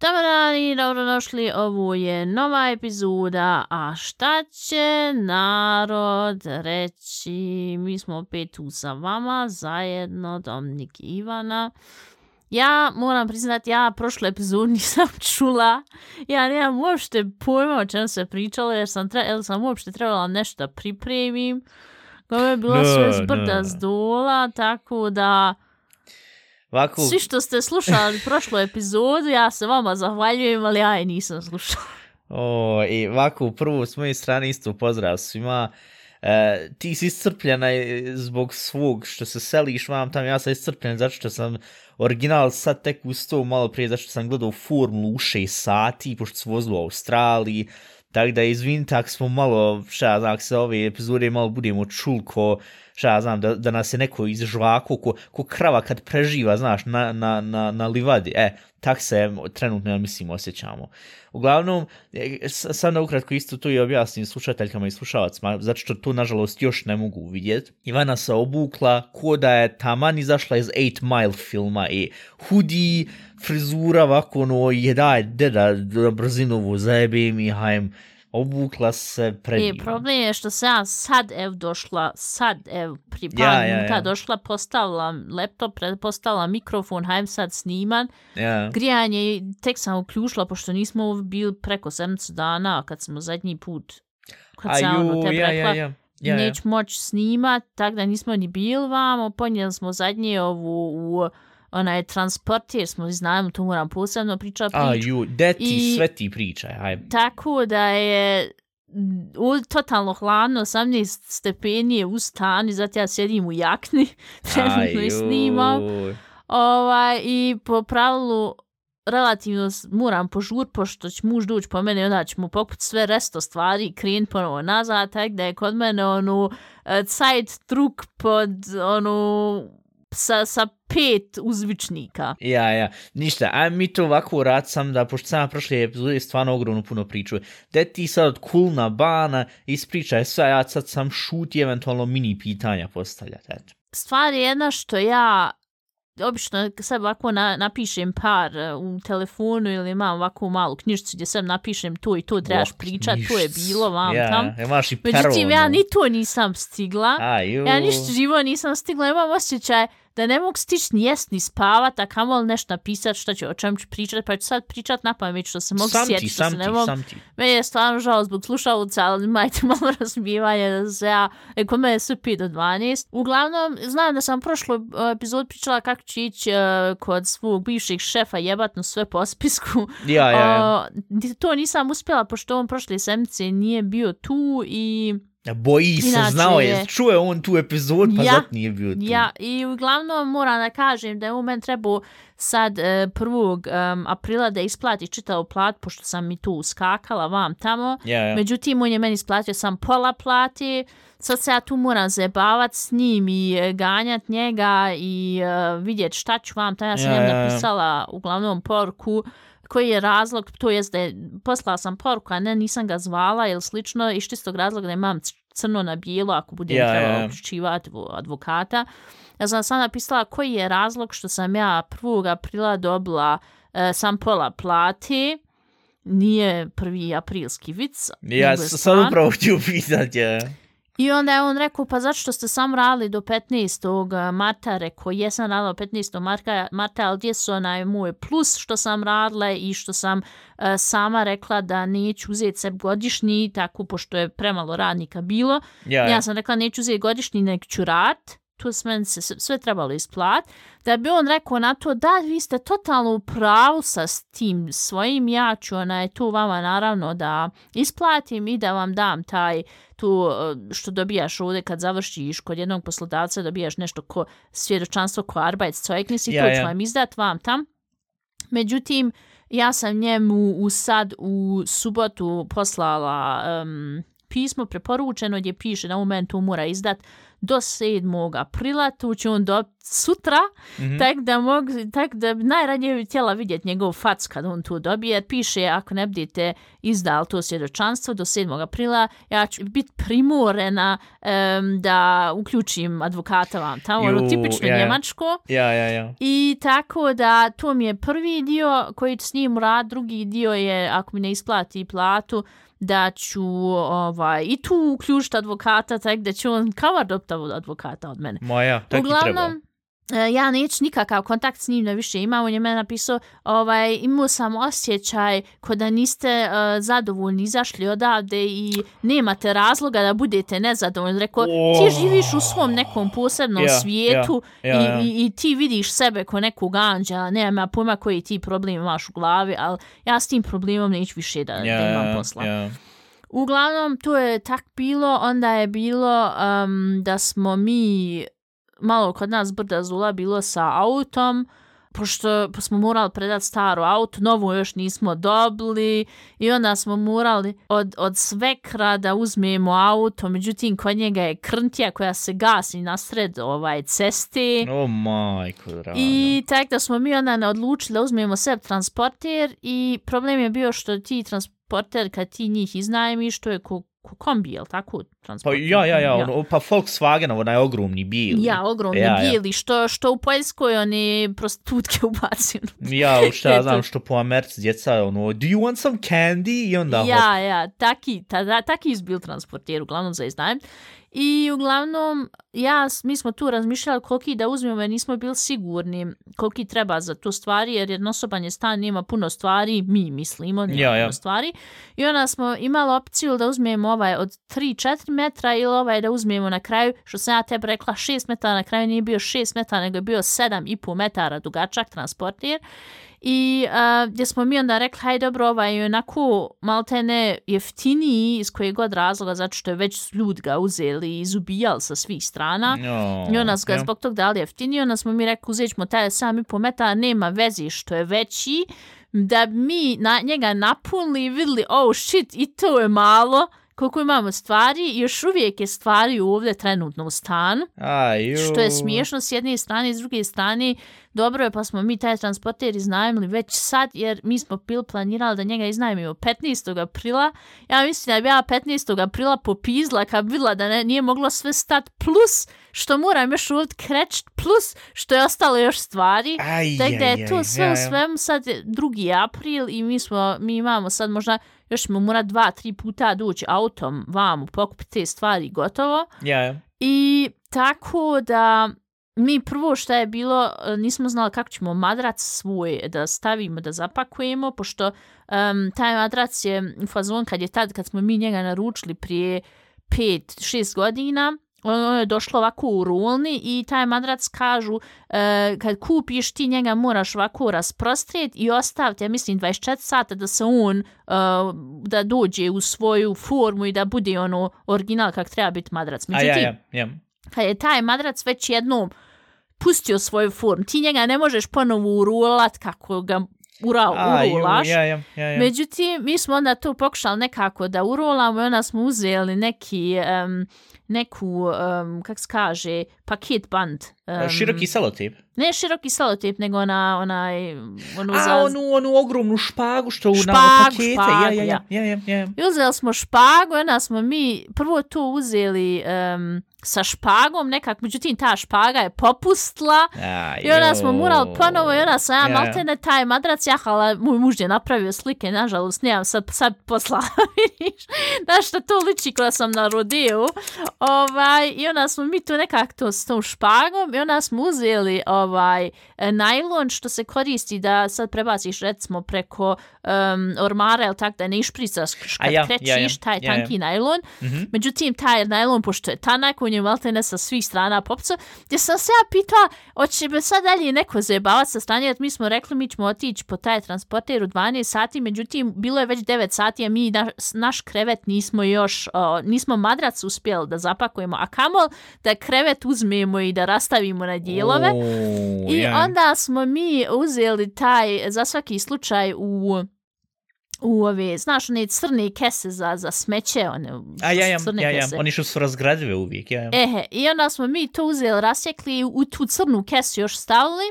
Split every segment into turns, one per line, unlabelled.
Dobar dan i dobrodošli, ovo je nova epizoda, a šta će narod reći? Mi smo opet tu sa vama, zajedno Dominik i Ivana. Ja moram priznati, ja prošlu epizodu nisam čula, ja nemam uopšte pojma o čem se pričalo, jer sam, tre jer sam uopšte trebala nešto da pripremim. Ovo je bilo
No,
sve zbrda
no.
s dola, tako da...
Ovako,
Svi što ste slušali prošlu epizodu, ja se vama zahvaljujem, ali ja je nisam slušala.
o, i ovako, prvo s moje strane isto pozdrav svima. E, ti si iscrpljena e, zbog svog što se seliš vam tam, ja sam iscrpljen zato što sam original sad tek ustao malo prije, zašto što sam gledao formulu u 6 sati, pošto se vozilo u Australiji, tako da izvinite ako smo malo, šta znam, se ove epizode malo budemo čulko, šta ja znam, da, da nas je neko izžvako, ko, ko krava kad preživa, znaš, na, na, na, na livadi, e, tak se trenutno, ja mislim, osjećamo. Uglavnom, e, sad da ukratko isto tu i objasnim slušateljkama i slušalacima, zato što to nažalost još ne mogu vidjeti. Ivana se obukla ko da je taman izašla iz 8 Mile filma i hudi, frizura, ovako ono, je daj, deda, da brzinovu zajebim i hajem, obukla se
I
predivno.
problem je što sam ja sad ev došla, sad ev pri par
Ja, ja, ja.
došla, postavila laptop, postavila mikrofon, hajem sad sniman.
Ja.
Grijanje tek sam uključila, pošto nismo bili preko sedmicu dana kad smo zadnji put, kad sam ono tebi
ja,
rekla,
ja, ja. Ja, ja.
neću moći snimat, tak da nismo ni bili vamo, ponijeli smo zadnje ovu u onaj transport, jer smo znamo, tu moram posebno pričati priču.
Aju, deti,
I-
sve ti pričaj, hajde.
Tako da je u, totalno hladno, 18 stepeni je u stani, zato ja sjedim u jakni, trenutno i snimam. Ovaj, I po pravilu relativno moram požur, pošto će muž doći po mene i onda ćemo pokut sve resto stvari i krenut ponovo nazad, tako da je kod mene onu e, Zeit truk pod onu sa, sa pet uzvičnika.
Ja, ja, ništa, a mi to ovako rad sam da, pošto sam ja prošle epizode stvarno ogromno puno priču, da ti sad od kulna bana ispričaj sve, ja sad sam šuti eventualno mini pitanja postavljati, eto.
Stvar je jedna što ja obično sad ovako na, napišem par e, u telefonu ili imam ovako malu knjižicu gdje sad napišem to i to trebaš
Oh,
pričat, to je bilo vam
ja,
tam.
Imaš i
Međutim, ja ni to nisam stigla. Ja ništa živo nisam stigla, imam osjećaj da ne mogu stići ni jest ni spavat, a kamoli nešto napisat što ću, o čem ću pričat, pa ću sad pričat na pamet što se mogu
sam ti,
sjetiti, što
sam
se
ti,
ne mogu.
sam ti.
Meni je stvarno žao zbog slušalca, ali imajte malo razumijevanja da se ja, e, kod mene je sve 5 do 12. Uglavnom, znam da sam prošlu uh, epizod pričala kako ću ići uh, kod svog bivšeg šefa jebatno sve po spisku.
Ja, ja, ja.
Ni- to nisam uspjela, pošto on prošle sedmice nije bio tu i...
Boji se,
Inače
znao je,
je-
čuje on tu epizod, pa
Ja,
zato nije bio tu.
Ja, i uglavnom moram da kažem da je u meni trebao sad e, 1. Um, aprila da isplati čitavu plat, pošto sam mi tu uskakala vam tamo.
Ja, ja.
Međutim, on je meni isplatio sam pola plati. Sad se ja tu moram zabavat s njim i e, ganjat njega i e, vidjet šta ću vam. Ta ja sam
Ja, ja, ja.
napisala uglavnom poruku koji je razlog, to jest da je, poslala sam poruku, a ne nisam ga zvala ili slično, iz čistog razloga da imam crno na bijelo ako budem
Ja,
trebala
ja, ja.
uključivati advokata. Ja sam sam napisala koji je razlog što sam ja 1. aprila dobila e, sam pola plati, nije prvi aprilski vic.
Ja sam upravo htio pitat, ja.
I onda je on rekao, pa zato što ste sam radili do 15. marta, rekao, jesam radila do 15. marta, marta ali gdje su onaj moj plus što sam radila i što sam uh, sama rekla da neću uzeti sebi godišnji, tako pošto je premalo radnika bilo.
Ja,
Ja,
ja.
sam rekla, neću uzeti godišnji, nek ću rad. Tu s meni se sve- trebalo isplat. Da bi on rekao na to, da, vi ste totalno u pravu sa tim svojim, ja ću onaj, tu vama naravno da isplatim i da vam dam taj tu eh, što dobijaš ovdje kad završiš kod jednog poslodavca, dobijaš nešto ko svjedočanstvo ko Arbeitszeugnis i
Ja,
to ću
ja.
vam izdat vam tam. Međutim, ja sam njemu u sad u subotu poslala um, pismo preporučeno gdje piše da u momentu mora izdat do 7. aprila, tu će on do sutra,
Mhm.
tak da mog, tak da bi najradije bi htjela vidjeti njegov fac kad on tu dobije, jer piše ako ne budete izdali to svjedočanstvo do 7. aprila, ja ću biti primorena em, da uključim advokata vam tamo, ono tipično
ja, ja.
njemačko.
Ja, ja, ja.
I tako da to mi je prvi dio koji s njim rad, drugi dio je ako mi ne isplati platu da ću ovaj, i tu uključiti advokata, tak da će on kavar dobiti advokata od mene.
Moja, tak i treba.
E, ja neću nikakav kontakt s njim da više imam, on je meni napisao, ovaj, imao sam osjećaj ko da niste e, zadovoljni, izašli odavde i nemate razloga da budete nezadovoljni. Rekao, ti
Oh.
živiš u svom nekom posebnom
Ja,
svijetu
ja, ja.
I, i, i ti vidiš sebe ko nekog anđela, nemam ja pojma koji ti problem imaš u glavi, ali ja s tim problemom neću više da,
Ja,
da imam posla.
ja.
Uglavnom, to je tak bilo, onda je bilo um, da smo mi, malo kod nas brda zula bilo sa autom, pošto smo morali predati staro auto, novu još nismo dobili i onda smo morali od, od svekra da uzmemo auto, međutim kod njega je krntija koja se gasi nasred ovaj ceste.
O, majko, draga.
I tak da smo mi onda ne odlučili da uzmemo sebi transporter i problem je bio što ti transporter kad ti njih iznajmiš, to je ko, ko kombi, jel tako?
Pa ja, ja, ja, ono, pa Volkswagen, onaj ogromni bijeli.
Ja, ogromni
Ja,
ja,
ja.
što, što u Poljskoj oni prostitutke ubacuju.
Ja, u šta ja znam što po Americi djeca, ono, do you want some candy? I onda hop.
Ja, ja, taki, ta, ta, taki izbil transporter, uglavnom za iznajem. I uglavnom, ja, mi smo tu razmišljali koliki da uzmemo, jer nismo bili sigurni koliki treba za to stvari, jer jednosoban je stan, nema puno stvari, mi mislimo, nema
Ja, ja.
puno stvari. I onda smo imali opciju da uzmemo ovaj od 3-4 metra ili ovaj da uzmemo na kraju, što sam ja tebi rekla 6 metara, na kraju nije bio 6 metara, nego je bio 7,5 metara dugačak transporter. I uh, gdje smo mi onda rekli, haj dobro, ovaj je onako maltene jeftiniji iz kojeg god razloga, zato što je već ljud ga uzeli i izubijali sa svih strana.
Jo,
I onda su ga zbog tog dali jeftiniji, onda smo mi rekli, uzet ćemo taj sam i po metara, nema vezi što je veći, da mi na njega napunili i vidjeli, oh shit, i to je malo, koliko imamo stvari, još uvijek je stvari ovdje trenutno u stanu.
Aj, ju.
Što je smiješno s jedne strane i s druge strane, dobro je pa smo mi taj transporter iznajmili već sad, jer mi smo pil planirali da njega iznajmimo 15. aprila. Ja mislim da bi ja 15. aprila popizla kad bi vidjela da ne, nije moglo sve stat plus što moram još ovdje krećt plus što je ostalo još stvari.
Aj,
Tako da
aj,
je to
aj,
sve
ja,
u svemu sad je 2. april i mi smo, mi imamo sad možda još ćemo morat dva, tri puta doći autom vamo pokupiti te stvari gotovo.
Ja, ja.
I tako da mi prvo što je bilo, e, nismo znali kako ćemo madrac svoj da stavimo, da zapakujemo, pošto um, taj madrac je u fazon kad je tad, kad smo mi njega naručili prije 5-6 godina, ono je došlo ovako u rulni i taj madrac kažu e, kad kupiš ti njega moraš ovako rasprostrijeti i ostaviti, ja mislim 24 sata da se on e, da dođe u svoju formu i da bude ono original kak treba biti madrac.
A
Međutim,
ja, ja, ja.
kad je taj madrac već jednom pustio svoju formu, ti njega ne možeš ponovo urulat kako ga ura,
A, ju,
urulaš.
ja, ja, ja, ja.
Međutim, mi smo onda to pokušali nekako da urolamo i onda smo uzeli neki, um, neku, um, kak se kaže, paket band. Um,
Široki selotip.
Ne široki selotip, nego ona, onaj, ono
A,
za...
onu, onu ogromnu špagu što u na
Špagu,
pakete.
špagu,
ja, ja,
ja.
ja, ja, ja, ja.
I uzeli smo špagu, onda smo mi prvo to uzeli um, sa špagom nekak, međutim ta špaga je popustla
A,
i onda smo morali ponovo i onda sam ja,
Ja, ja.
maltene taj madrac jahala, moj muž je napravio slike, nažalost nemam sad, sad posla, vidiš, znaš što to liči kada sam na rodeo, ovaj, i onda smo mi to nekak to s tom špagom i onda smo uzeli ovaj e, najlon što se koristi da sad prebaciš recimo preko um, ormara ili tak da ne išpricaš kad
ja,
krećiš
ja, ja,
taj
ja, ja.
tanki najlon.
Mhm.
Međutim, taj najlon, pošto je tanak, on je maltene sa svih strana popco, gdje sam se ja pitala, hoće me sad dalje neko zajebavati sa strane, jer mi smo rekli mi ćemo otići po taj transporter u 12 sati, međutim, bilo je već 9 sati, a mi naš, naš krevet nismo još, o, nismo madrac uspjeli da zapakujemo, a kamol da krevet uzmemo i da rastavimo na dijelove.
O,
I
ja.
onda smo mi uzeli taj, za svaki slučaj u u ove, znaš, one crne kese za, za smeće, one
A ja, ja,
crne
ja, ja,
kese.
oni što su razgradive uvijek, ja, ja.
Ehe, i onda smo mi to uzeli, rasjekli i u tu crnu kesu još stavili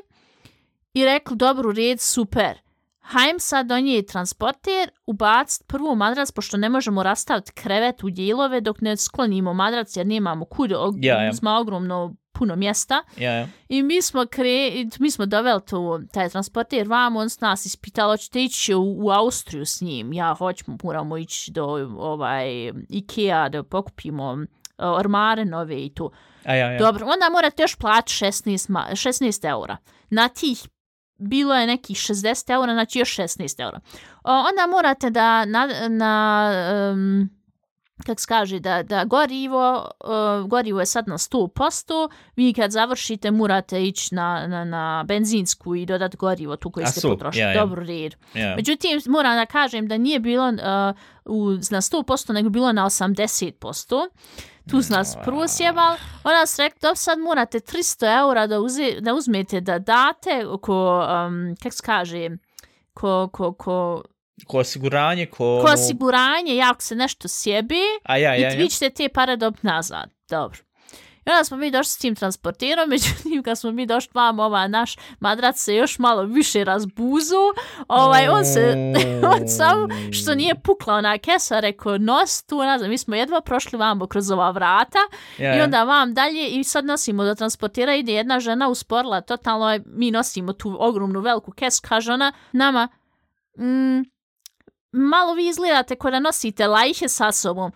i rekli, dobro, red, super. Hajm sad donije transporter, ubacit prvo madrac, pošto ne možemo rastaviti krevet u dijelove dok ne sklonimo madrac jer nemamo kud, og
Ja, ja.
smo ogromno puno mjesta.
ja, ja.
I mi smo kre, mi smo doveli to, taj transporter vamo, on s nas ispitalo, hoćete ići u, u Austriju s njim. Ja hoćemo, moramo ići do ovaj, Ikea da pokupimo ormare nove i to.
A ja, ja.
Dobro, onda morate još platiti 16, ma, 16 eura. Na tih bilo je nekih 60 eura, znači još 16 eura. O, onda morate da na, na um, kak se kaže, da, da gorivo, uh, gorivo je sad na 100%, vi kad završite morate ići na, na, na benzinsku i dodati gorivo tu koji
A
ste
su,
potrošili.
ja, ja.
Dobro, red.
ja.
Međutim, moram da kažem da nije bilo uh, u, na 100%, nego bilo na 80%. Tu su nas prvo. Ona rekli, dobro, sad morate 300 eura da, uze, da uzmete da date ko, um, kak se kaže, ko, ko, ko,
Ko osiguranje, ko...
ko osiguranje, jako se nešto sjebi
A ja, ja,
i vi ćete te pare dobiti nazad. Dobro. I onda smo mi došli s tim transporterom, međutim kad smo mi došli vam, ova naš madrac se još malo više razbuzu, ovaj, on se, on sam, što nije pukla ona kesa, rekao, nos tu, ne znam, mi smo jedva prošli vam kroz ova vrata
Ja,
i onda vam dalje i sad nosimo do transportera, ide jedna žena usporila, totalno je, mi nosimo tu ogromnu veliku kesu, kaže ona nama, mm, malo vi izgledate ko da nosite lajhe sa sobom.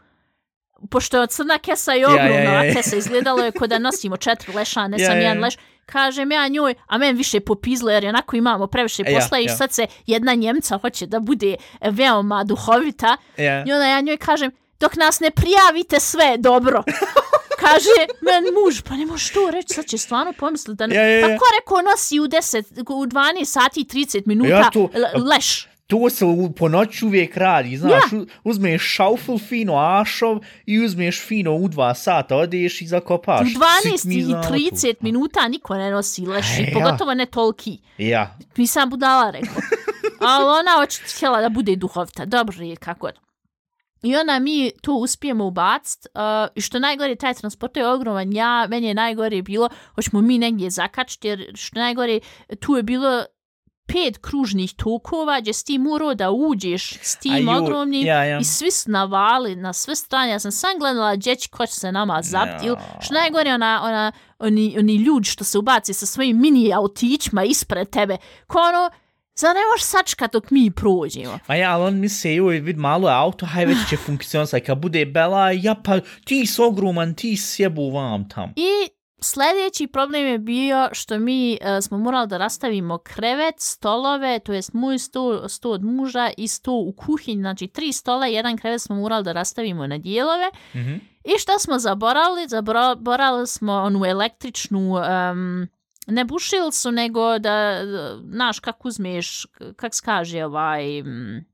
Pošto je crna kesa i
Ja, ja,
ogromna,
ja,
a
ja.
kesa izgledalo je ko da nosimo četiri leša, ne
Ja,
sam
ja,
jedan
ja.
leš. Kažem ja njoj, a men više popizle jer onako imamo previše
Ja,
posla i
ja.
sad se jedna njemca hoće da bude e, veoma duhovita.
Ja.
I onda ja njoj kažem, dok nas ne prijavite sve dobro. Kaže, men muž, pa ne možeš to reći, sad će stvarno pomisliti da ne...
Ja, ja, ja.
Pa ko rekao nosi u 10, u 12 sati i 30 minuta
Ja tu-
le- leš?
To se u, po noći uvijek radi, znaš, u- uzmeš šaufel fino ašov i uzmeš fino u dva sata, odeš i zakopaš.
U 12
Svi mi
i
znamo tu.
30 minuta niko ne nosi leš,
E, ja.
pogotovo ne toliki.
Ja,
Nisam budala rekao. Ali ona hoće htjela da bude duhovita. Dobro je, kako god. I onda mi to uspijemo ubacit. Uh, I što najgore, taj transport je ogroman. Ja, meni je najgore bilo, hoćemo mi negdje zakačiti, jer što najgore, tu je bilo pet kružnih tokova gdje si ti morao da uđeš s
A
tim ogromnim
ja, ja.
i svi su navali na sve strane. Ja sam sam gledala gdje će ko će se nama zabiti. Ili Što najgore, ona, ona, oni, oni ljudi što se ubaci sa svojim mini autićima ispred tebe. Ko ono, za ne možeš sačkat dok mi prođemo.
Ma ja, ali on misle, joj, vid malo je auto, haj već će funkcionisati. Kad bude bela, ja pa ti si ogroman, ti sjebu vam tam.
I sljedeći problem je bio što mi uh, smo morali da rastavimo krevet, stolove, to jest moj sto, sto od muža i sto u kuhinji, znači tri stola i jedan krevet smo morali da rastavimo na dijelove.
Mhm.
I šta smo zaboravili? Zaboravili smo onu električnu, um, ne bušilcu, nego da, znaš, kako uzmeš, kak se kaže ovaj... mm,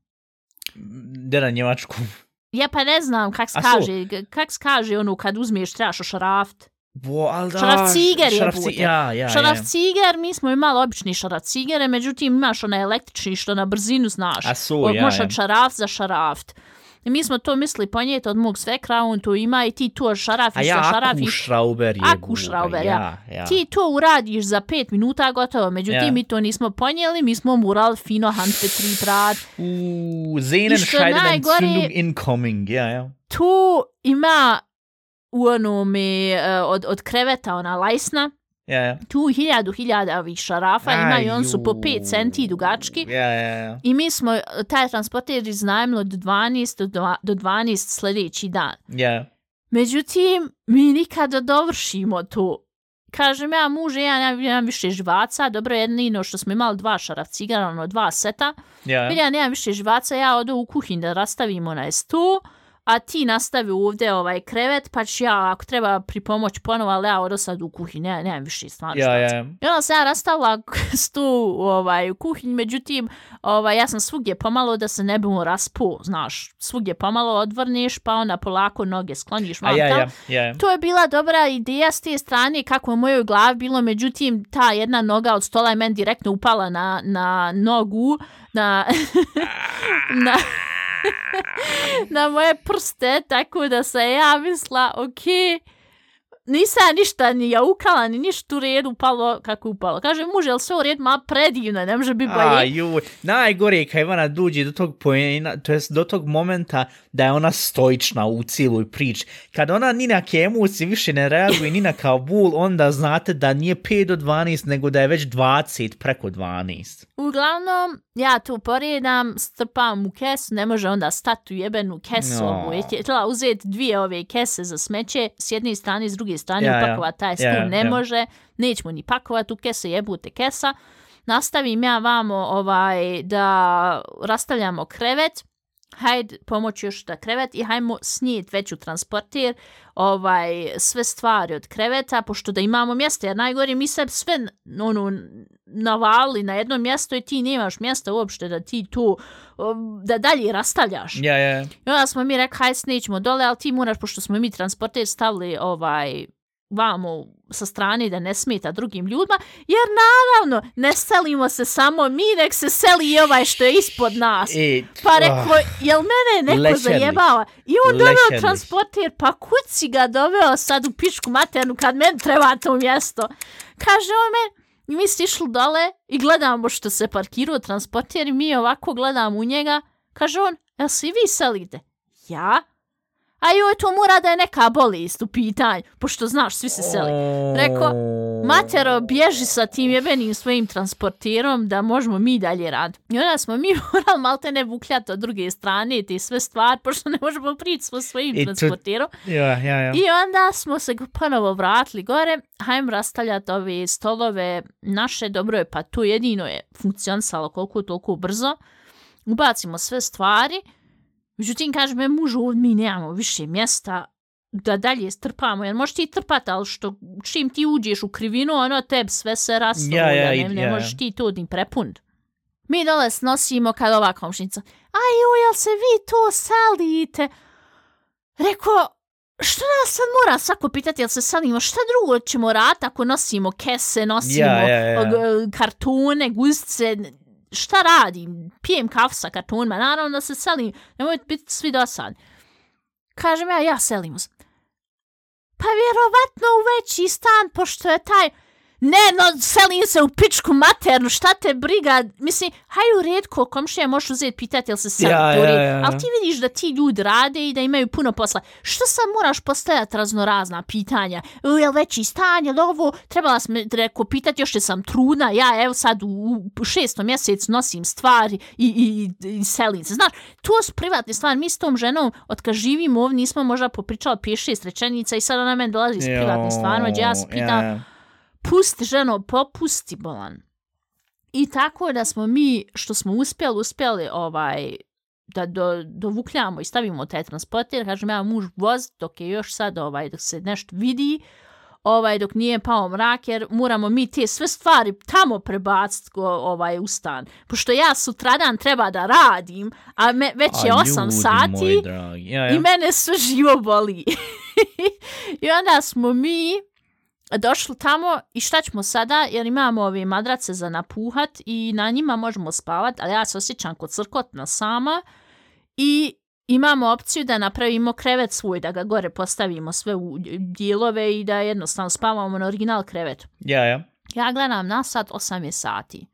Gde na Njemačku?
Ja pa ne znam kak se
A su?
kaže, g- kak se kaže ono kad uzmeš trebaš ošaraft.
Bo, da,
Šaraf ciger je
šaraf
bute.
ci- Ja, ja,
šaraf
ja.
mi smo imali obični šaraf cigere, međutim imaš onaj električni što na brzinu znaš.
A su, ja,
Možeš
ja.
od šaraf za šaraft. I mi smo to mislili ponijeti od mog svekra, on to ima i ti to šarafiš
A ja
za šarafiš.
akušrauber je.
Akušrauber, ja.
ja. ja.
Ti to uradiš za pet minuta gotovo, međutim
Ja.
mi to nismo ponijeli, mi smo morali fino handbetrit
U,
I što
Sehnenscheiden
najgore-
Entzündung incoming, ja, ja.
Tu ima u onome uh, od, od kreveta ona lajsna,
Ja, ja.
tu hiljadu hiljada ovih šarafa ima i on su po
Aju.
5 centi dugački.
Ja, ja, ja.
I mi smo uh, taj transporter iznajmili od 12 do, do 12 sljedeći dan.
Ja,
Međutim, mi nikada dovršimo to. Kažem ja, muže, ja nemam, nemam više živaca, dobro jedino što smo imali dva šaraf cigara, ono dva seta.
ja.
Ja nemam više živaca, ja odu u kuhinj da rastavimo na stu, a ti nastavi ovdje ovaj krevet, pa ću ja ako treba pripomoć ponovo, ali ja odu sad u kuhinj, ne, nemam više stvarno
Ja,
živaca.
ja.
I onda sam ja rastavila stu ovaj, u kuhinji, međutim, ovaj, ja sam svugdje pomalo da se ne bimo raspo, znaš, svugdje pomalo odvrniš, pa onda polako noge skloniš
A
vam
ja, ja, ja, ja.
To je bila dobra ideja s te strane kako je u mojoj glavi bilo, međutim ta jedna noga od stola je meni direktno upala na, na nogu, na, na, na moje prste, tako da se ja misla, okej, okay, nisam ja ništa ni jaukala, ni ništa u redu upalo kako upalo. Kaže, muže, jel sve u redu, ma predivno, ne može biti bolje.
A, ju, najgore je kad ona duđe do tog pojena, to jest do tog momenta da je ona stoična u cijeloj priči. Kad ona ni na ke emocije više ne reaguje, ni na kao bul, onda znate da nije 5 do 12, nego da je već 20 preko 12.
Uglavnom, ja tu poredam, strpam u kesu, ne može onda stati u jebenu kesu.
No.
No. Htjela uzeti dvije ove kese za smeće, s jedne strane, s druge strane,
Ja,
upakovat taj stul,
Ja, ja,
ne
ja.
može, nećemo ni pakovat u kese, jebute kesa. Nastavim ja vamo ovaj, da rastavljamo krevet, hajde pomoći još da krevet i hajmo snijet već u transportir ovaj, sve stvari od kreveta, pošto da imamo mjesto, jer najgore mi se sve ono, navali na jedno mjesto i ti nemaš mjesta uopšte da ti tu um, da dalje rastavljaš.
Ja, ja.
I onda smo mi rekli, hajde snećemo dole, ali ti moraš, pošto smo mi transporter stavili ovaj, vamo sa strane da ne smeta drugim ljudima, jer naravno ne selimo se samo mi, nek se seli i ovaj što je ispod nas.
E,
Pa
ah,
rekao, jel mene neko
Lešerli.
zajebava? I on doveo transporter, pa kud si ga doveo sad u pičku maternu kad meni treba to mjesto? Kaže on meni, i mi si išli dole i gledamo što se parkirao transporter i mi ovako gledamo u njega. Kaže on, jel se i vi selite? Ja? A joj, to mora da je neka bolest u pitanju, pošto znaš, svi se seli. Rekao, Matero, bježi sa tim jebenim svojim transporterom da možemo mi dalje rad. I onda smo mi morali malte ne vukljati od druge strane te sve stvari, pošto ne možemo prići sa svojim
I to-
transporterom.
Ja, ja, ja.
I onda smo se ponovo vratili gore, hajmo rastavljati ove stolove naše, dobro je, pa to jedino je funkcionisalo koliko toliko brzo. Ubacimo sve stvari, međutim, kaže me mužu, ovdje mi nemamo više mjesta da dalje strpamo, jer možeš ti trpati, ali što, čim ti uđeš u krivinu, ono tebi sve se rastavlja,
Ja, ja,
ne, ne
ja,
možeš ti to ni prepund. Mi dole snosimo kad ova komšnica, aj joj, jel se vi to salite? Rekao, što nas sad mora svako pitati, jel se salimo, šta drugo ćemo rati ako nosimo kese, nosimo
Ja, ja, ja.
kartone, guzice, šta radim, pijem kafu sa kartonima, naravno da se selim, nemojte biti svi dosadni. Kažem ja, ja selimo se. Pa vjerovatno u veći stan, pošto je taj... Ne, no, selim se u pičku maternu, šta te briga? Mislim, haj u redko komšija možeš uzeti pitati jel se selim,
Ja,
u
ja, ja, ja.
Ali ti vidiš da ti ljudi rade i da imaju puno posla. Što sad moraš postojati raznorazna pitanja? E, Jel veći stan, jel ovo? Trebala sam reko pitati, još sam trudna, ja evo sad u, u šestom mjesecu nosim stvari i, i, i, i selim se. Znaš, to su privatne stvari. Mi s tom ženom, od kad živimo ovdje, nismo možda popričali 5-6 rečenica i sad ona meni dolazi s privatnim stvarima, gdje ja se pitam,
Ja, ja.
Pusti ženo, popusti bolan. I tako da smo mi, što smo uspjeli, uspjeli ovaj, da do, dovukljamo i stavimo taj transporter, kažem ja muž voz dok je još sad, ovaj, dok se nešto vidi, ovaj, dok nije pao mrak, jer moramo mi te sve stvari tamo prebaciti ovaj, u stan. Pošto ja sutradan treba da radim, a me, već je
A,
8
ljudi
sati,
moji dragi. Ja, ja.
i mene sve živo boli. I onda smo mi došli tamo i šta ćemo sada, jer imamo ove madrace za napuhat i na njima možemo spavat, ali ja se osjećam kod crkotna sama i imamo opciju da napravimo krevet svoj, da ga gore postavimo sve u dijelove i da jednostavno spavamo na original krevetu.
Ja, ja.
Ja gledam na sat 8 je sati.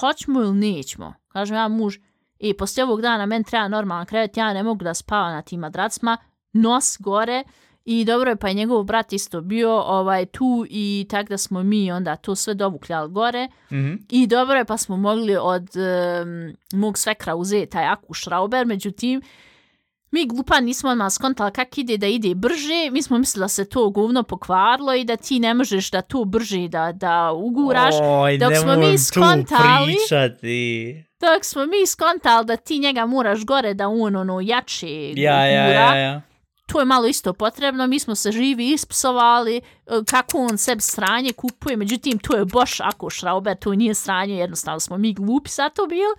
Hoćemo ili nećemo? Kažem ja muž, i poslije ovog dana meni treba normalan krevet, ja ne mogu da spavam na tim madracima, nos gore i dobro je pa je njegov brat isto bio ovaj tu i tak da smo mi onda to sve dovukljali gore
Mhm.
i dobro je pa smo mogli od um, mog svekra uzeti taj aku šrauber, međutim mi glupa nismo odmah skontali kak ide da ide brže, mi smo mislili da se to govno pokvarilo i da ti ne možeš da to brže da, da uguraš.
Oj,
dok smo mi skontali-
pričati.
Dok smo mi skontali da ti njega moraš gore da on ono jače
Ja, ja,
gura,
ja, ja.
To je malo isto potrebno, mi smo se živi ispsovali, e, kako on sebi sranje kupuje, međutim to je boš ako šrauber, to nije sranje, jednostavno smo mi glupi za to bili.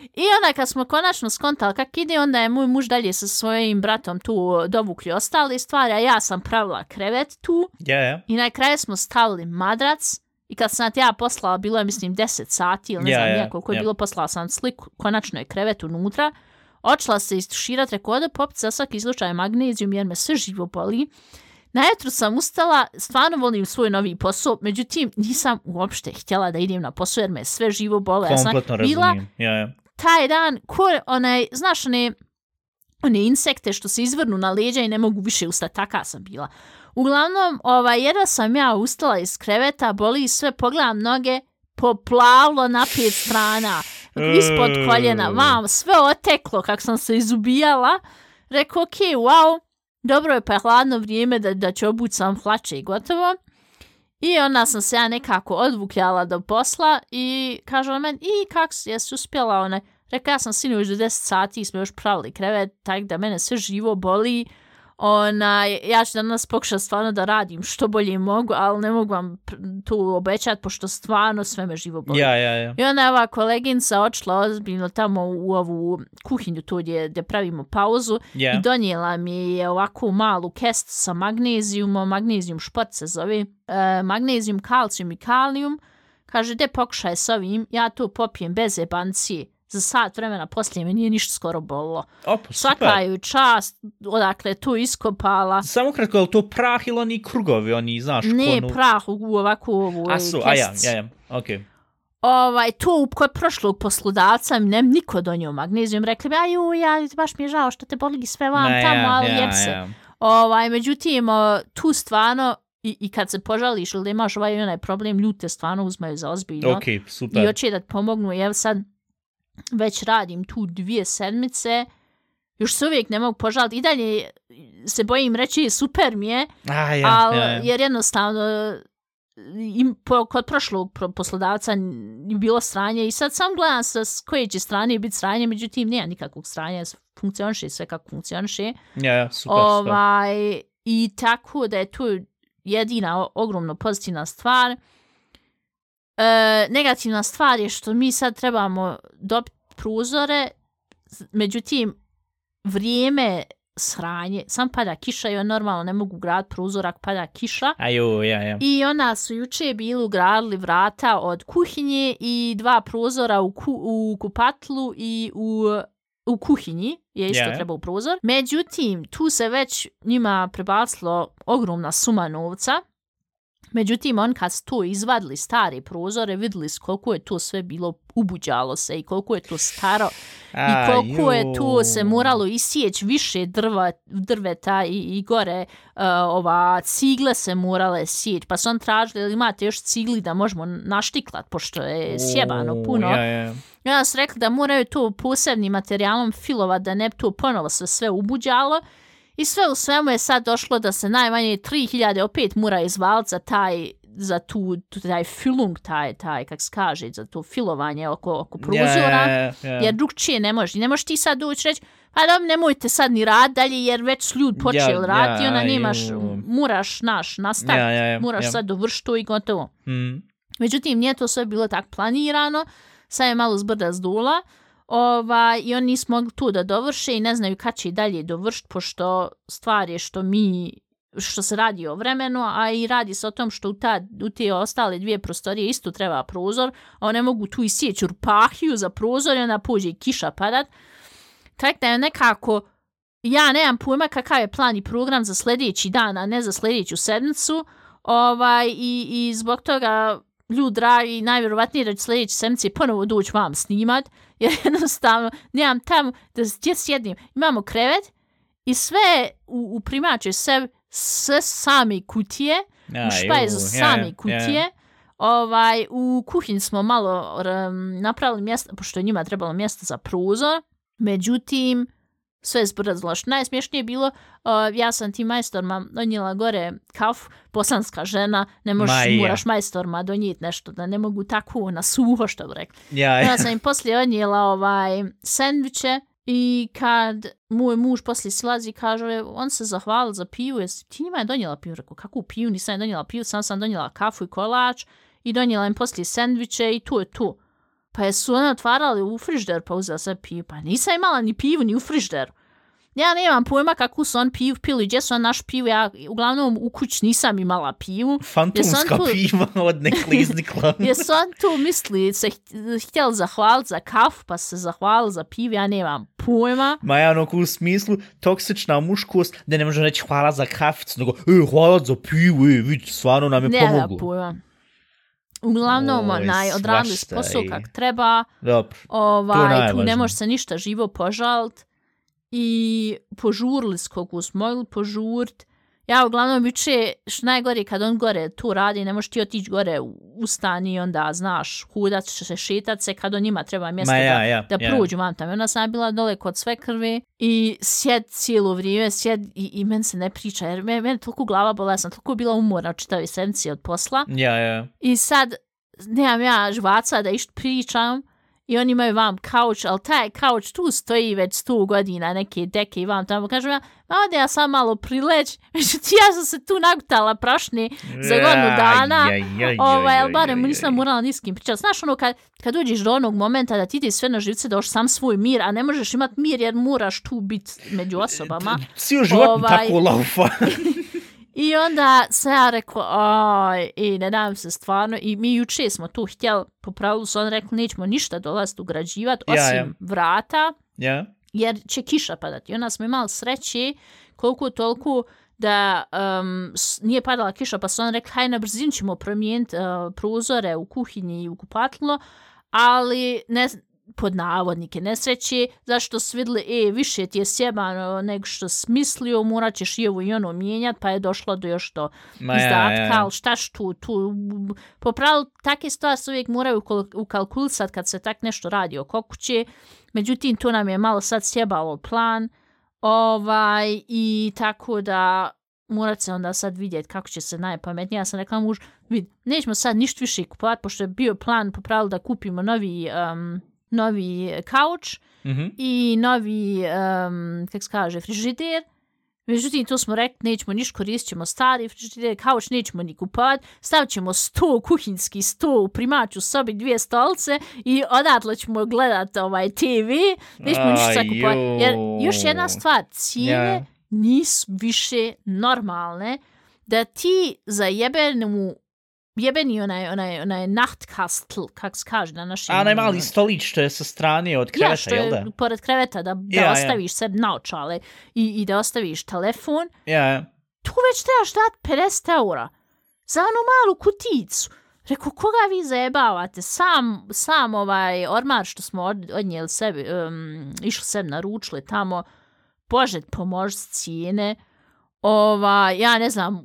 I onda kad smo konačno skontali kak ide, onda je moj muž dalje sa svojim bratom tu dovukli ostale stvari, a ja sam pravila krevet tu
Ja, ja.
i na kraju smo stavili madrac I kad sam ja poslala, bilo je mislim 10 sati ili ne
Ja,
znam yeah, koliko je
ja.
bilo, poslala sam sliku, konačno je krevet unutra. Očela se istuširati, rekao da popit za svaki slučaj magnezijum jer me sve živo boli. Najutro sam ustala, stvarno volim svoj novi posao, međutim nisam uopšte htjela da idem na posao jer me sve živo bole. Ja sam
Kompletno
bila
razumijem. Ja, ja.
taj dan, ko, onaj, znaš, one, one insekte što se izvrnu na leđa i ne mogu više ustati, taka sam bila. Uglavnom, ovaj, jedva sam ja ustala iz kreveta, boli sve, pogledam noge, poplavlo na pet strana, ispod koljena, vam, sve oteklo kak sam se izubijala. Rekao, ok, wow, dobro je pa je hladno vrijeme da, da ću obući sam hlače i gotovo. I onda sam se ja nekako odvukljala do posla i kaže on meni, i kak si, jesi uspjela onaj, Rekao, ja sam sinoć do 10 sati, smo još pravili krevet, tako da mene sve živo boli. Ona, ja ću danas pokušati stvarno da radim što bolje mogu, ali ne mogu vam tu obećati, pošto stvarno sve me živo boli.
Ja, ja, ja.
I onda je ova koleginca očela ozbiljno tamo u ovu kuhinju tu gdje, gdje pravimo pauzu
Ja.
i donijela mi je ovako malu kestu sa magnezijumom, magnezijum šport se zove, e, magnezijum, kalcijum i kalijum. Kaže, de pokušaj s ovim, ja to popijem bez jebancije. Za sat vremena poslije me nije ništa skoro bolilo.
Opa,
Svaka
super.
ju čast, odakle je tu iskopala.
Samo kratko, je li to prah ili oni krugovi, oni, znaš,
Ne
konu...
prah u ovakvu ovu
A su, a ja, ja, ja, okej.
ovaj, to kod prošlog poslodavca mi ne niko donio magnezijum. Rekli bi, aju, ja, baš mi je žao što te boli sve vam
Ma,
tamo,
ja,
ali
ja,
jeb se.
ja.
Ovaj, međutim, tu stvarno, i, i kad se požališ ili da imaš ovaj i onaj problem, ljudi te stvarno uzmaju za ozbiljno. I
super.
hoće da pomognu. Evo sad, već radim tu dvije sedmice, još se uvijek ne mogu požaliti. I dalje se bojim reći, super mi je,
A, ja,
ali
ja, ja.
jer jednostavno im, po, kod prošlog pro- poslodavca je bilo sranje i sad sam gledam sa s koje će strane biti sranje, međutim nema nikakvog sranja, funkcioniše sve kako funkcioniše.
Ja, ja, super,
ovaj, I tako da je tu jedina ogromno pozitivna stvar. E, negativna stvar je što mi sad trebamo dobiti pruzore, međutim, vrijeme sranje, sam pada kiša i on normalno ne mogu grad pruzor ako pada kiša.
Aju, ja, ja.
I ona su juče bili ugradili vrata od kuhinje i dva prozora u, ku, u kupatlu i u, u kuhinji je isto
Ja.
treba u prozor. Međutim, tu se već njima prebacilo ogromna suma novca. Međutim, on kad su to izvadili stare prozore, vidjeli su koliko je to sve bilo ubuđalo se i koliko je to staro i koliko je tu se moralo isijeć više drva, drveta i, i gore uh, ova cigle se morale sijeć. Pa su on tražili, jel imate još cigli da možemo naštiklat, pošto je sjebano puno.
Ja, ja.
I onda su rekli da moraju to posebnim materijalom filovat, da ne to ponovo sve, sve ubuđalo. I sve u svemu je sad došlo da se najmanje 3000 opet mora izvaliti za taj za tu, tu taj filung, taj, taj, kak se kaže, za to filovanje oko, oko prozora.
Ja, ja, ja.
Jer drugčije ne može. Ne možeš ti sad doći reći, pa dobro, nemojte sad ni rad dalje, jer već su ljudi počeli
Ja,
raditi i
ja,
onda nemaš,
ju.
moraš naš nastaviti,
Ja, ja, ja,
moraš
ja.
sad dovršiti to i gotovo.
Mm.
Međutim, nije to sve bilo tak planirano, sad je malo zbrda zdula, ovaj, i oni nisu mogli tu da dovrše i ne znaju kad će i dalje dovršiti, pošto stvar je što mi što se radi o vremenu, a i radi se o tom što u, ta, u te ostale dvije prostorije isto treba prozor, a one mogu tu isjeći urpahiju za prozor i onda pođe i kiša padat. Tako da je nekako, ja nemam pojma kakav je plan i program za sljedeći dan, a ne za sljedeću sedmicu, ovaj, i, i zbog toga ljudi dragi, najvjerovatnije da će sljedeće sedmice ponovo doći vam snimat, jer jednostavno nemam tamo da gdje sjedim. Imamo krevet i sve u, u primače sve, sve same kutije,
Ja,
u špajzu
ju,
same
ja, ja.
kutije. Ovaj, u kuhinji smo malo um, napravili mjesto, pošto je njima trebalo mjesto za prozor. Međutim, sve zbrzlo. Što najsmješnije je bilo, uh, ja sam ti majstorma donijela gore kafu, bosanska žena, ne možeš,
Ma i ja.
moraš majstorma donijeti nešto, da ne mogu tako na suho, što bi rekli.
Ja,
Ja
ja.
sam im poslije odnijela ovaj sendviče i kad moj muž poslije silazi kaže, on se zahvalio za pivu, jesi ti njima je donijela pivu? Rekao, kakvu pivu? Nisam je donijela pivu, sam sam donijela kafu i kolač i donijela im poslije sendviče i tu je tu. Pa jesu one otvarali u frižder pa uzela sve pivu. Pa nisam imala ni pivu ni u frižderu. Ja nemam pojma kakvu su on pivu pili, gdje su on naš pivu, ja uglavnom u kuć nisam imala pivu.
Fantomska
tu-
piva od nekliznikla.
Jesu on tu misli, se ht- htjeli zahvaliti za kafu, pa se zahvalili za pivu, ja nemam pojma.
Ma ja ono u smislu toksična muškost, da ne može reći hvala za kaficu, nego e, hvala za pivu, e, vidi, stvarno nam je
Nemam
pomoglo.
pojma. Uglavnom,
Oj,
onaj, odradili
svašta
posao
i-
kak treba,
Dobro.
ovaj, tu ne
najvažnije.
može se ništa živo požalt i požurili s kogu smo mogli. Ja uglavnom juče, što najgore kad on gore tu radi, ne možeš ti otići gore u stan i onda znaš, hudat će se, šetat se kad on njima treba mjesto
Ma ja,
da,
ja,
da
ja.
prođu vam tamo. I onda sam bila dole kod sve krve i sjed cijelo vrijeme, sjed i, i meni se ne priča, jer meni, meni toliko glava bola, ja sam toliko bila umorna od čitave sedmice od posla.
Ja, ja.
I sad, nemam ja žvaca da išt pričam i oni imaju vam kauč, ali taj kauč tu stoji već sto godina, neke deke i vam tamo. Kažem ja, ode ja sam malo prileć, međutim ja sam se tu nagutala prašne za godinu dana.
Aj, aj, aj,
Ovaj,
aj,
ali barem nisam morala ni s pričati. Znaš ono, kad, kad dođeš do onog momenta da ti ti sve na živce da još sam svoj mir, a ne možeš imat mir jer moraš tu biti među osobama.
Cijel život
Ovaj-
tako laufa.
I onda se ja rekao, aj, i ne dam se stvarno. I mi juče smo tu htjeli, po pravilu su on rekli, nećemo ništa dolaziti ugrađivati,
Ja,
osim
ja.
vrata,
ja.
jer će kiša padati. I onda smo imali sreće, koliko toliko, da um, nije padala kiša, pa su on rekli, haj na brzinu ćemo promijeniti uh, prozore u kuhinji i u kupatilo, ali ne, pod navodnike nesreće, zašto su vidjeli, e, više ti je sjebano nego što si mislio, morat ćeš i ovo i ono mijenjati, pa je došlo do još do
Ma
izdatka,
ja, ja.
ali štaš tu, tu, po pravilu, takve stvari se uvijek moraju ukal- ukalkulisati kad se tak nešto radi oko kuće, međutim, to nam je malo sad sjebalo plan, ovaj, i tako da morat se onda sad vidjeti kako će se najpametnije. Ja sam rekla muž, vid, nećemo sad ništa više kupovati, pošto je bio plan po pravilu da kupimo novi, um, novi kauč
Mhm.
i novi, um, kako se kaže, frižider. Međutim, to smo rekli, nećemo niš koristit ćemo stari frižider, kauč nećemo ni kupovati, stavit ćemo sto, kuhinski sto u primaću sobi, dvije stolce i odatle ćemo gledat ovaj TV, nećemo ništa
Aj,
kupovati. Jer još jedna stvar, cijene
Ja.
nisu više normalne, da ti za jebenu jebeni onaj, onaj, onaj nachtkastl, kak se kaže na našem...
A onaj mali stolić što je sa strane od
Ja,
kreveta,
što
jel
je
da?
pored kreveta, da, da
Ja, ja.
ostaviš sebi naočale i, i da ostaviš telefon,
Ja, ja.
tu već trebaš dat 50 eura za onu malu kuticu. Rekao, koga vi zajebavate? Sam, sam ovaj ormar što smo od, odnijeli sebi, um, išli sebi naručili tamo, Bože, pomož cijene. Ova, ja ne znam,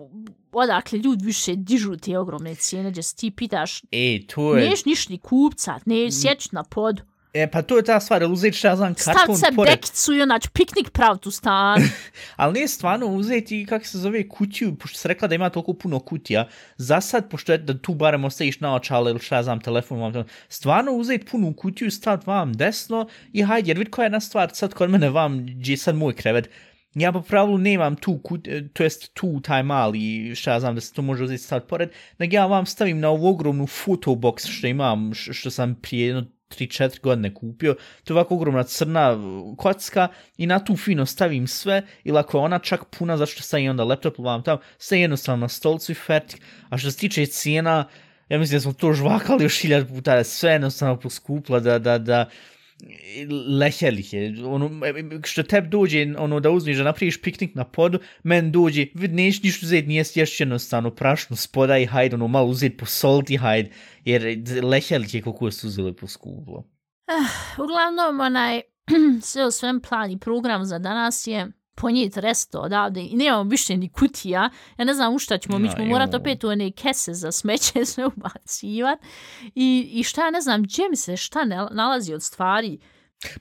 odakle ljudi više dižu te ogromne cijene, gdje se ti pitaš,
E, to je...
neš niš ni kupcat, ne sjeć na podu.
E, pa to je ta stvar, jel uzeti šta ja znam
Stavit
karton
se
pored.
dekicu i onać piknik pravit u stan.
Ali nije stvarno uzeti, kako se zove, kutiju, pošto se rekla da ima toliko puno kutija. Za sad, pošto je da tu barem ostaviš naočale ili šta ja znam, telefon vam, stvarno uzeti punu kutiju, staviti vam desno i hajde, jer vidi koja je jedna stvar, sad kod mene vam, gdje je sad moj krevet, ja po pravilu nemam tu, kut, e, to jest tu taj mali, šta ja znam da se to može uzeti sad pored, nego ja vam stavim na ovu ogromnu fotobox što imam, što sam prije jedno 3-4 godine kupio, to je ovako ogromna crna e, kocka i na tu fino stavim sve ili ako je ona čak puna zašto stavim onda laptop vam tamo, sve jednostavno na stolcu i fertik. A što se tiče cijena, ja mislim da smo to žvakali još hiljad puta, da sve jednostavno poskuplo, da, da, da, lehelih je, ono, što tebi dođe, ono, da uzmiš da napriješ piknik na podu, men dođe, vid, neš ništa uzeti, nije stješćeno stano prašnu spoda i hajde, ono, malo uzeti posoliti, hajde, jer lehelih je koliko su uzeli poskuplo.
Ah, uglavnom, onaj, sve u svem plan i program za danas je ponijeti resto odavde i nemamo više ni kutija. Ja ne znam u šta ćemo, mi ćemo morat
jo.
opet u one kese za smeće sve ubacivat. I, I šta ja ne znam, gdje mi se šta ne, nalazi od stvari.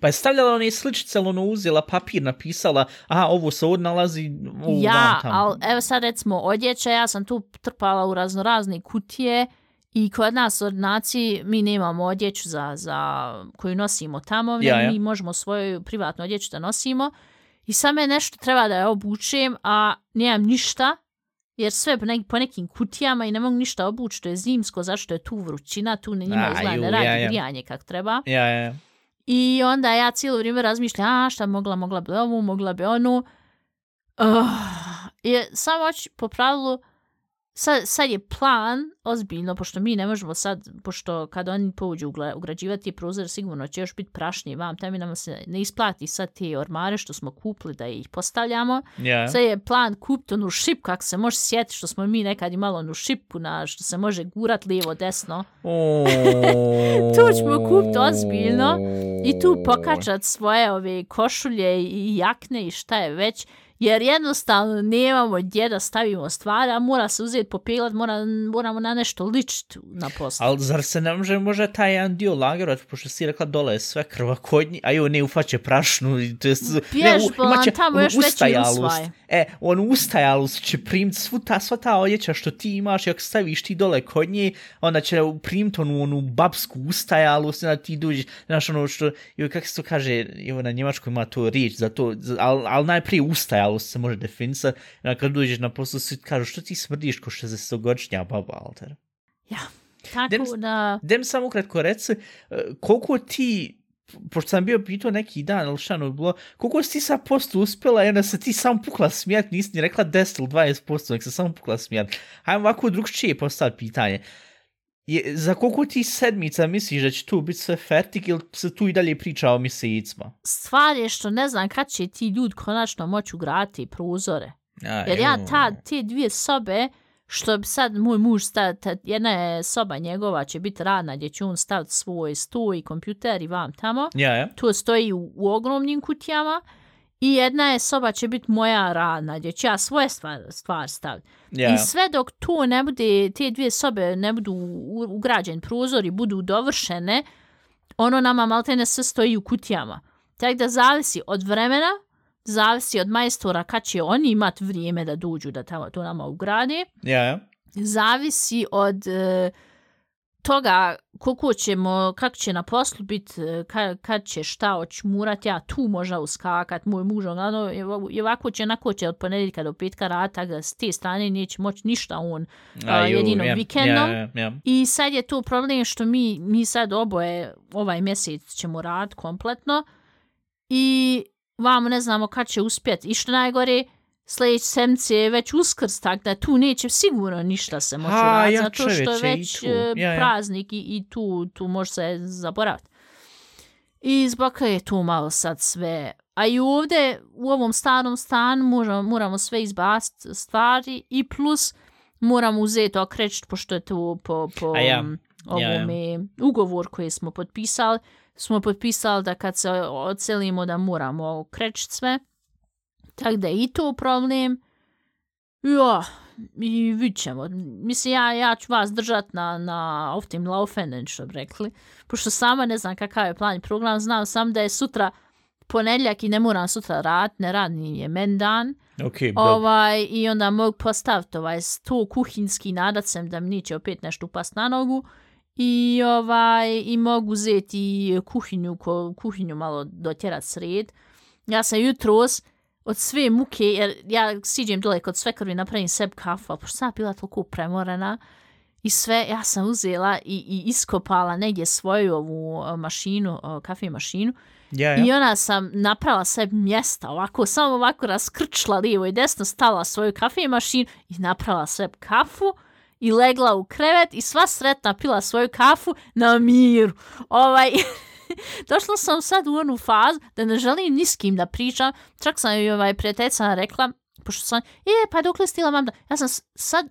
Pa je stavljala one sličice, ono uzela papir, napisala, aha, ovo se ovdje nalazi, ovo
ja, ali evo sad recimo odjeća, ja sam tu trpala u raznorazne kutije i kod nas u ordinaciji mi nemamo odjeću za, za koju nosimo tamo,
Ja, ja.
mi možemo svoju privatnu odjeću da nosimo i sad me nešto treba da je obučem, a nemam ništa, jer sve po, ne, po nekim kutijama i ne mogu ništa obući, to je zimsko, zašto je tu vrućina, tu ne njima izgleda ne radi
ja, ja.
grijanje kak treba.
Ja, ja, ja.
I onda ja cijelo vrijeme razmišljam, a šta mogla, mogla bi ovu, mogla bi onu. Uh, je, samo hoću po pravilu, sad, sad je plan, ozbiljno, pošto mi ne možemo sad, pošto kad oni pođu ugra, ugrađivati prozor, sigurno će još biti prašnije vam, tamo nam se ne isplati sad te ormare što smo kupili da ih postavljamo.
Ja.
Sad je plan kupiti onu šipku, ako se može sjetiti što smo mi nekad imali onu šipku na što se može gurat lijevo, desno.
O,
Tu ćemo kupiti ozbiljno i tu pokačat svoje ove košulje i jakne i šta je već, jer jednostavno nemamo gdje da stavimo stvari, a mora se uzeti popeglat, mora, moramo na nešto ličiti na poslu.
Ali zar se ne može možda taj jedan dio lagerovat, pošto si rekla dole je sve krvakodnji, a jo ne ufaće prašnu, to jest, ne,
Vježba,
imaće
tamo još veći usvaj.
E, on ustajalost će primiti svu ta, sva ta odjeća što ti imaš i ako staviš ti dole kod nje, onda će primiti onu, onu babsku ustajalost i onda ti dođeš, znaš ono što, joj, kako se to kaže, evo na njemačkoj ima to riječ za to, ali al najprije ustajalost se može definisati, onda kad dođeš na poslu svi kažu što ti smrdiš ko 60-godišnja baba, alter.
Ja, tako
Dem-
da...
Dem samo ukratko reci, e, koliko ti, pošto sam bio pitao neki dan, ili šta ono bilo, koliko si ti sad posto uspjela i onda se ti samo pukla smijat, nisi ni rekla 10 ili 20%, nek se samo pukla smijat. Hajmo ovako drugčije postaviti pitanje. Je, za koliko ti sedmica misliš da će tu biti sve fertik ili se tu i dalje priča o mjesecima?
Stvar je što ne znam kad će ti ljudi konačno moći ugraditi prozore.
A,
Jer ja
evo.
ta, te dvije sobe, što bi sad moj muž stavio, ta- jedna je soba njegova, će biti radna, gdje će on staviti svoj sto i kompjuter i vam tamo.
Ja, ja.
To stoji u, u ogromnim kutijama. I jedna je soba će biti moja radna, gdje ću ja svoje stvar, stvar staviti.
Ja,
I
ja.
sve dok to ne bude, te dvije sobe ne budu ugrađen prozori, budu dovršene, ono nama maltene sve stoji u kutijama. Tako da zavisi od vremena, zavisi od majstora kad će oni imat vrijeme da dođu da tamo to nama ugrade,
Ja, ja.
zavisi od e, toga koliko ćemo, kako će na poslu biti, e, kad, kad će šta očmurat, ja tu možda uskakat, moj muž, ono, i ovako će, onako će od ponedjeljka do petka rata, da s te strane neće moći ništa on a,
ju,
jedino
ja,
vikendom.
Ja, ja, ja.
I sad je tu problem što mi, mi sad oboje ovaj mjesec ćemo rad kompletno i vamo ne znamo kad će uspjeti. I što najgore, sljedeći sedmice je već uskrs, tak da tu neće sigurno ništa se moći
Ha,
uraditi,
ja,
zato što je
i
već
tu.
e,
Ja, ja.
praznik i, i tu, tu može se zaboraviti. I zbog je tu malo sad sve. A i ovdje, u ovom starom stanu, moramo, moramo sve izbaciti stvari i plus moramo uzeti okrećit, pošto je to po, po
A ja.
um,
Ja, ja.
ovome ugovor koji smo potpisali, smo potpisali da kad se ocelimo da moramo okrećit sve. Tako da je i to problem. Ja, i vidit ćemo. Mislim, ja, ja ću vas držat na, na auf dem Laufenden, što bi rekli. Pošto sama ne znam kakav je plan i program, znam sam da je sutra ponedjeljak i ne moram sutra rad, ne radni je men dan.
Ok, dobro.
Ovaj, I onda mogu postaviti ovaj sto kuhinski nadat sam da mi neće opet nešto upast na nogu. I ovaj i mogu uzeti kuhinju, ko, kuhinju malo dotjerat sred. Ja sam jutros od sve muke, jer ja siđem dole kod sve krvi napravim sebi kafu, a pošto sam bila toliko premorena i sve, ja sam uzela i, i iskopala negdje svoju ovu o, mašinu, o, kafe mašinu
ja, ja.
i ona sam napravila sebi mjesta, ovako, samo ovako raskrčila lijevo i desno, stala svoju kafe mašinu i napravila sebi kafu i legla u krevet i sva sretna pila svoju kafu na miru. Ovaj, došla sam sad u onu fazu da ne želim ni s kim da pričam, čak sam joj ovaj prijateljica rekla, pošto sam, e, pa dok li stila mam da, ja sam sad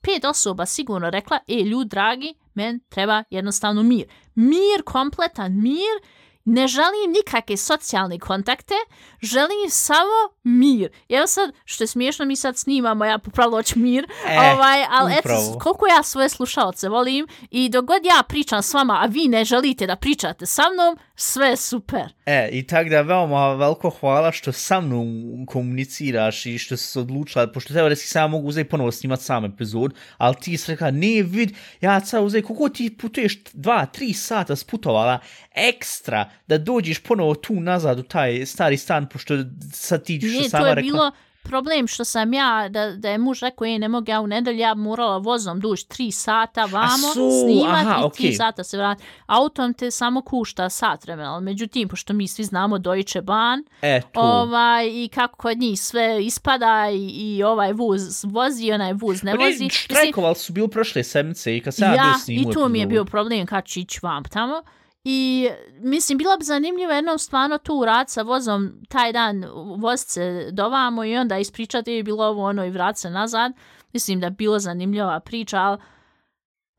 pet osoba sigurno rekla, e, ljud dragi, men treba jednostavno mir. Mir, kompletan mir, ne želim nikakve socijalne kontakte, želim samo mir. Evo sad, što je smiješno, mi sad snimamo, ja popravilo ću mir,
E,
ovaj, ali
upravo.
eto, koliko ja svoje slušalce volim i dok god ja pričam s vama, a vi ne želite da pričate sa mnom, sve je super.
E, i tak da veoma veliko hvala što sa mnom komuniciraš i što se odlučila, pošto teoretski sam mogu uzeti ponovo snimat sam epizod, ali ti si rekla, ne vid, ja sad uzeti, koliko ti putuješ dva, tri sata sputovala ekstra da dođeš ponovo tu nazad u taj stari stan, pošto sad ti što
Ne,
sama
to je
rekla.
bilo problem što sam ja, da, da je muž rekao, je, ne mogu ja u nedelju, ja morala vozom duž tri sata vamo,
su,
snimat
aha,
i tri
okej.
sata se vrati. Autom te samo kušta sat vremena, ali međutim, pošto mi svi znamo Deutsche Bahn,
E, tu.
ovaj, i kako kod njih sve ispada i, i ovaj vuz vozi, onaj vuz ne
Oni
vozi. Mislim,
štrajkovali su bili prošle sedmice i kad sam ja, bio
ja,
s njim
i
u
to mi je bio problem kad ću ići vam tamo. I mislim, bilo bi zanimljivo jednom stvarno tu rad sa vozom taj dan vozit se dovamo i onda ispričati je bilo ovo ono i vrat se nazad. Mislim da je bilo zanimljiva priča, ali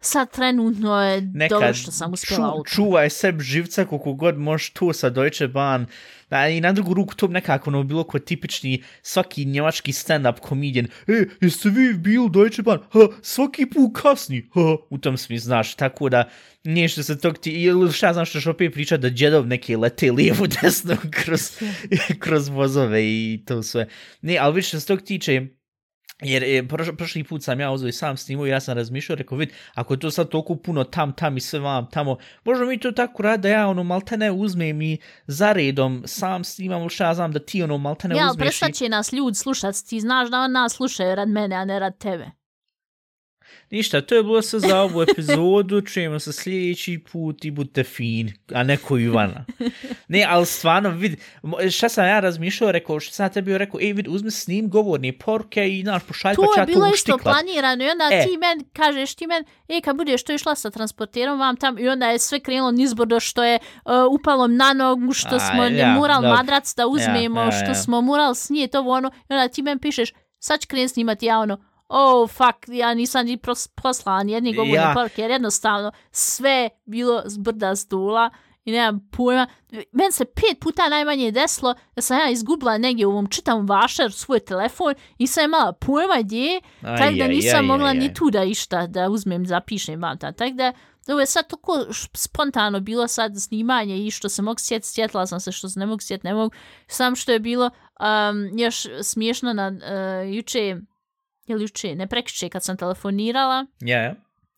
sad trenutno je dobro što sam uspjela auto.
čuvaj sebi živca koliko god možeš tu sa Deutsche Bahn. Da, I na drugu ruku to nekako ono bilo ko tipični svaki njemački stand-up komedijan. E, jeste vi bili Deutsche Bahn? Ha, svaki put kasni. Ha, u tom smislu, znaš, tako da nije što se tog ti, ili šta znam što opet pričat da džedov neke lete lijevo desno kroz, kroz vozove i to sve. Ne, ali što se tog tiče, Jer je, proš, prošli put sam ja uzeo i sam snimao i ja sam razmišljao, rekao, vid, ako je to sad toliko puno tam, tam i sve vam tamo, možemo mi to tako rad da ja ono maltene uzmem i zaredom sam snimam, ili šta ja znam da ti ono maltene
Ja, ali
uzmeš i...
prestat će nas ljud slušat, ti znaš da nas slušaju rad mene, a ne rad tebe.
Ništa, to je bilo sve za ovu epizodu, čujemo se sljedeći put i budite fin, a ne ko Ivana. Ne, ali stvarno, vid, šta sam ja razmišljao, rekao, šta sam tebi rekao, ej, vid, uzmi snim govorni porke i, znaš, pošalj
To
pa ću
je
ja to
bilo isto
uštiklat.
planirano i onda
E.
ti men kažeš ti men, e kad budeš to išla sa transporterom vam tam i onda je sve krenulo nizbrdo što je uh, upalo na nogu, što
A,
smo
ja,
ja, mural
dobro.
madrac da uzmemo,
ja,
što
ja.
smo mural snijet ovo ono i onda ti men pišeš sad ću krenut snimati ja ono oh fuck, ja nisam ni ni jedni govorni
Ja.
poruke, jer jednostavno sve bilo s brda stula i nemam pojma. Men se pet puta najmanje desilo da sam ja izgubila negdje u ovom čitam vašar svoj telefon i sam imala pojma gdje je,
Aj,
tako da
aj,
nisam
aj,
mogla
aj, aj.
ni tu da išta da uzmem, zapišem vam ta. Tako da ovo je sad toliko spontano bilo sad snimanje i što se mogu sjetiti, sjetila sam se što se ne mogu sjetiti, ne mogu. Sam što je bilo um, još smiješno na uh, juče, ili juče, ne prekriče kad sam telefonirala,
Ja, ja.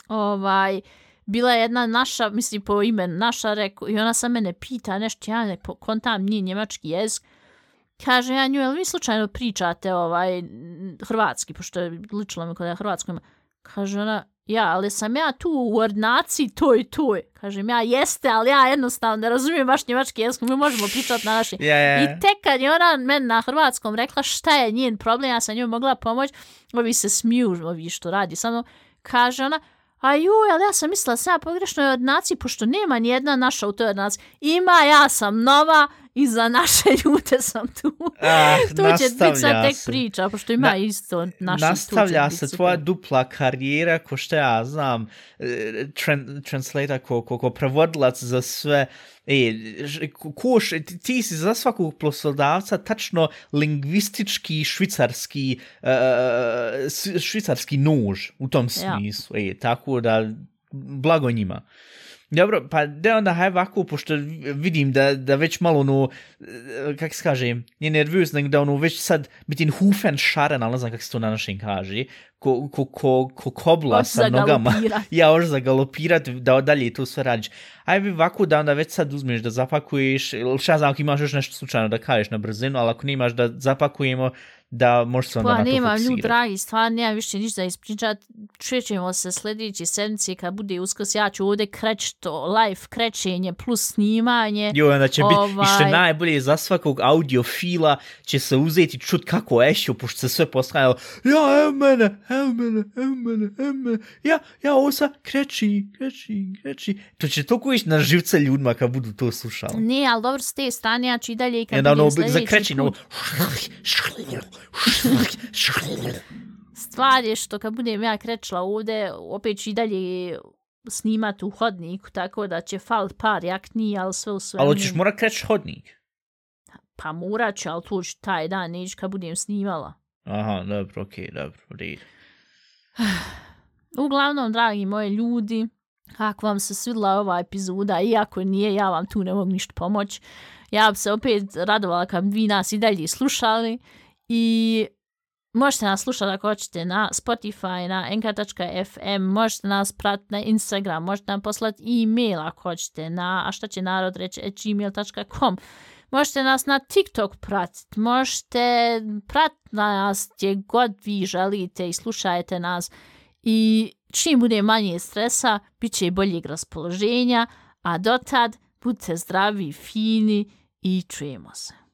ovaj, bila je jedna naša, mislim po imenu naša, reku, i ona sa mene pita nešto, ja ne kontam nije njemački jezik, kaže ja nju, jel vi slučajno pričate ovaj hrvatski, pošto je ličilo mi kod ja hrvatsko ima. Kaže ona, ja, ali sam ja tu u ordinaciji toj toj. Kažem ja, jeste, ali ja jednostavno ne razumijem baš njemački jezik, mi možemo pričati na našem.
Ja, ja.
I tek kad je ona meni na hrvatskom rekla šta je njen problem, ja sam njoj mogla pomoć, ovi se smiju, ovi što radi sa mnom, kaže ona, a juj, ali ja sam mislila sam ja pogrešno je ordinaciji, pošto nema ni jedna naša u toj ordinaciji. Ima, ja sam nova i za naše ljude sam tu.
Ah,
to će biti sad tek
se.
priča, pošto ima
Na-
isto naši
nastavlja
tu
se tvoja dupla karijera, ko što ja znam, eh, tran, translator, ko, ko, ko prevodilac za sve, e, koš, ti, ti si za svakog poslodavca tačno lingvistički švicarski, uh, švicarski nož u tom smislu, e, tako da blago njima. Dobro, pa da onda haj ovako, pošto vidim da, da već malo ono, kak se kaže, nije nervioz, nego da ono već sad biti hufen šaren, ali ne znam kak se to na našem kaže, ko, ko, ko, ko kobla sa nogama. ja, hoćeš zagalopirat, da dalje to sve radiš. Aj bi ovako da onda već sad uzmeš da zapakuješ, ili šta znam ako imaš još nešto slučajno da kažeš na brzinu, ali ako nemaš da zapakujemo, da možeš se onda
Pa
na to
nemam nju,
fokusirati.
dragi, stvarno nemam više ništa ispričat. Čućemo se sljedeće sedmice kad bude uskrs. Ja ću ovdje kreć to live krećenje plus snimanje.
Jo, onda će biti, i što je
Ovaj-
najbolje za svakog audiofila će se uzeti čut kako Ešio, pošto se sve postavljalo, ja, evo mene, evo mene, evo mene, evo mene, ja, ja, ovo sad kreći, kreći, kreći. To će toliko ići na živce ljudima kad budu to slušali.
Ne, ali dobro s te strane, ja ću i dalje i kad
ono,
budem
za
sljedeći
kreći, no,
put. Stvar je što kad budem ja krećla ovdje, opet ću i dalje snimat u hodniku, tako da će falit par jakni, ali sve u svemu.
ali ćeš morat kreći hodnik.
Pa morat ću, ali to ću taj dan, neću kad budem snimala.
Aha, dobro, okej, dobro, u redu.
Uglavnom, dragi moji ljudi, kako vam se svidla ova epizoda, iako nije, ja vam tu ne mogu ništa pomoć. Ja bi se opet radovala kad bi vi nas i dalje slušali i možete nas slušati ako hoćete na Spotify, na nk.fm, možete nas pratiti na Instagram, možete nam poslati e-mail ako hoćete na a šta će narod reći gmail.com. Možete nas na TikTok pratiti, možete pratiti nas gdje god vi želite i slušajte nas. I čim bude manje stresa, bit će i boljeg raspoloženja, a dotad budite zdravi, fini i čujemo se.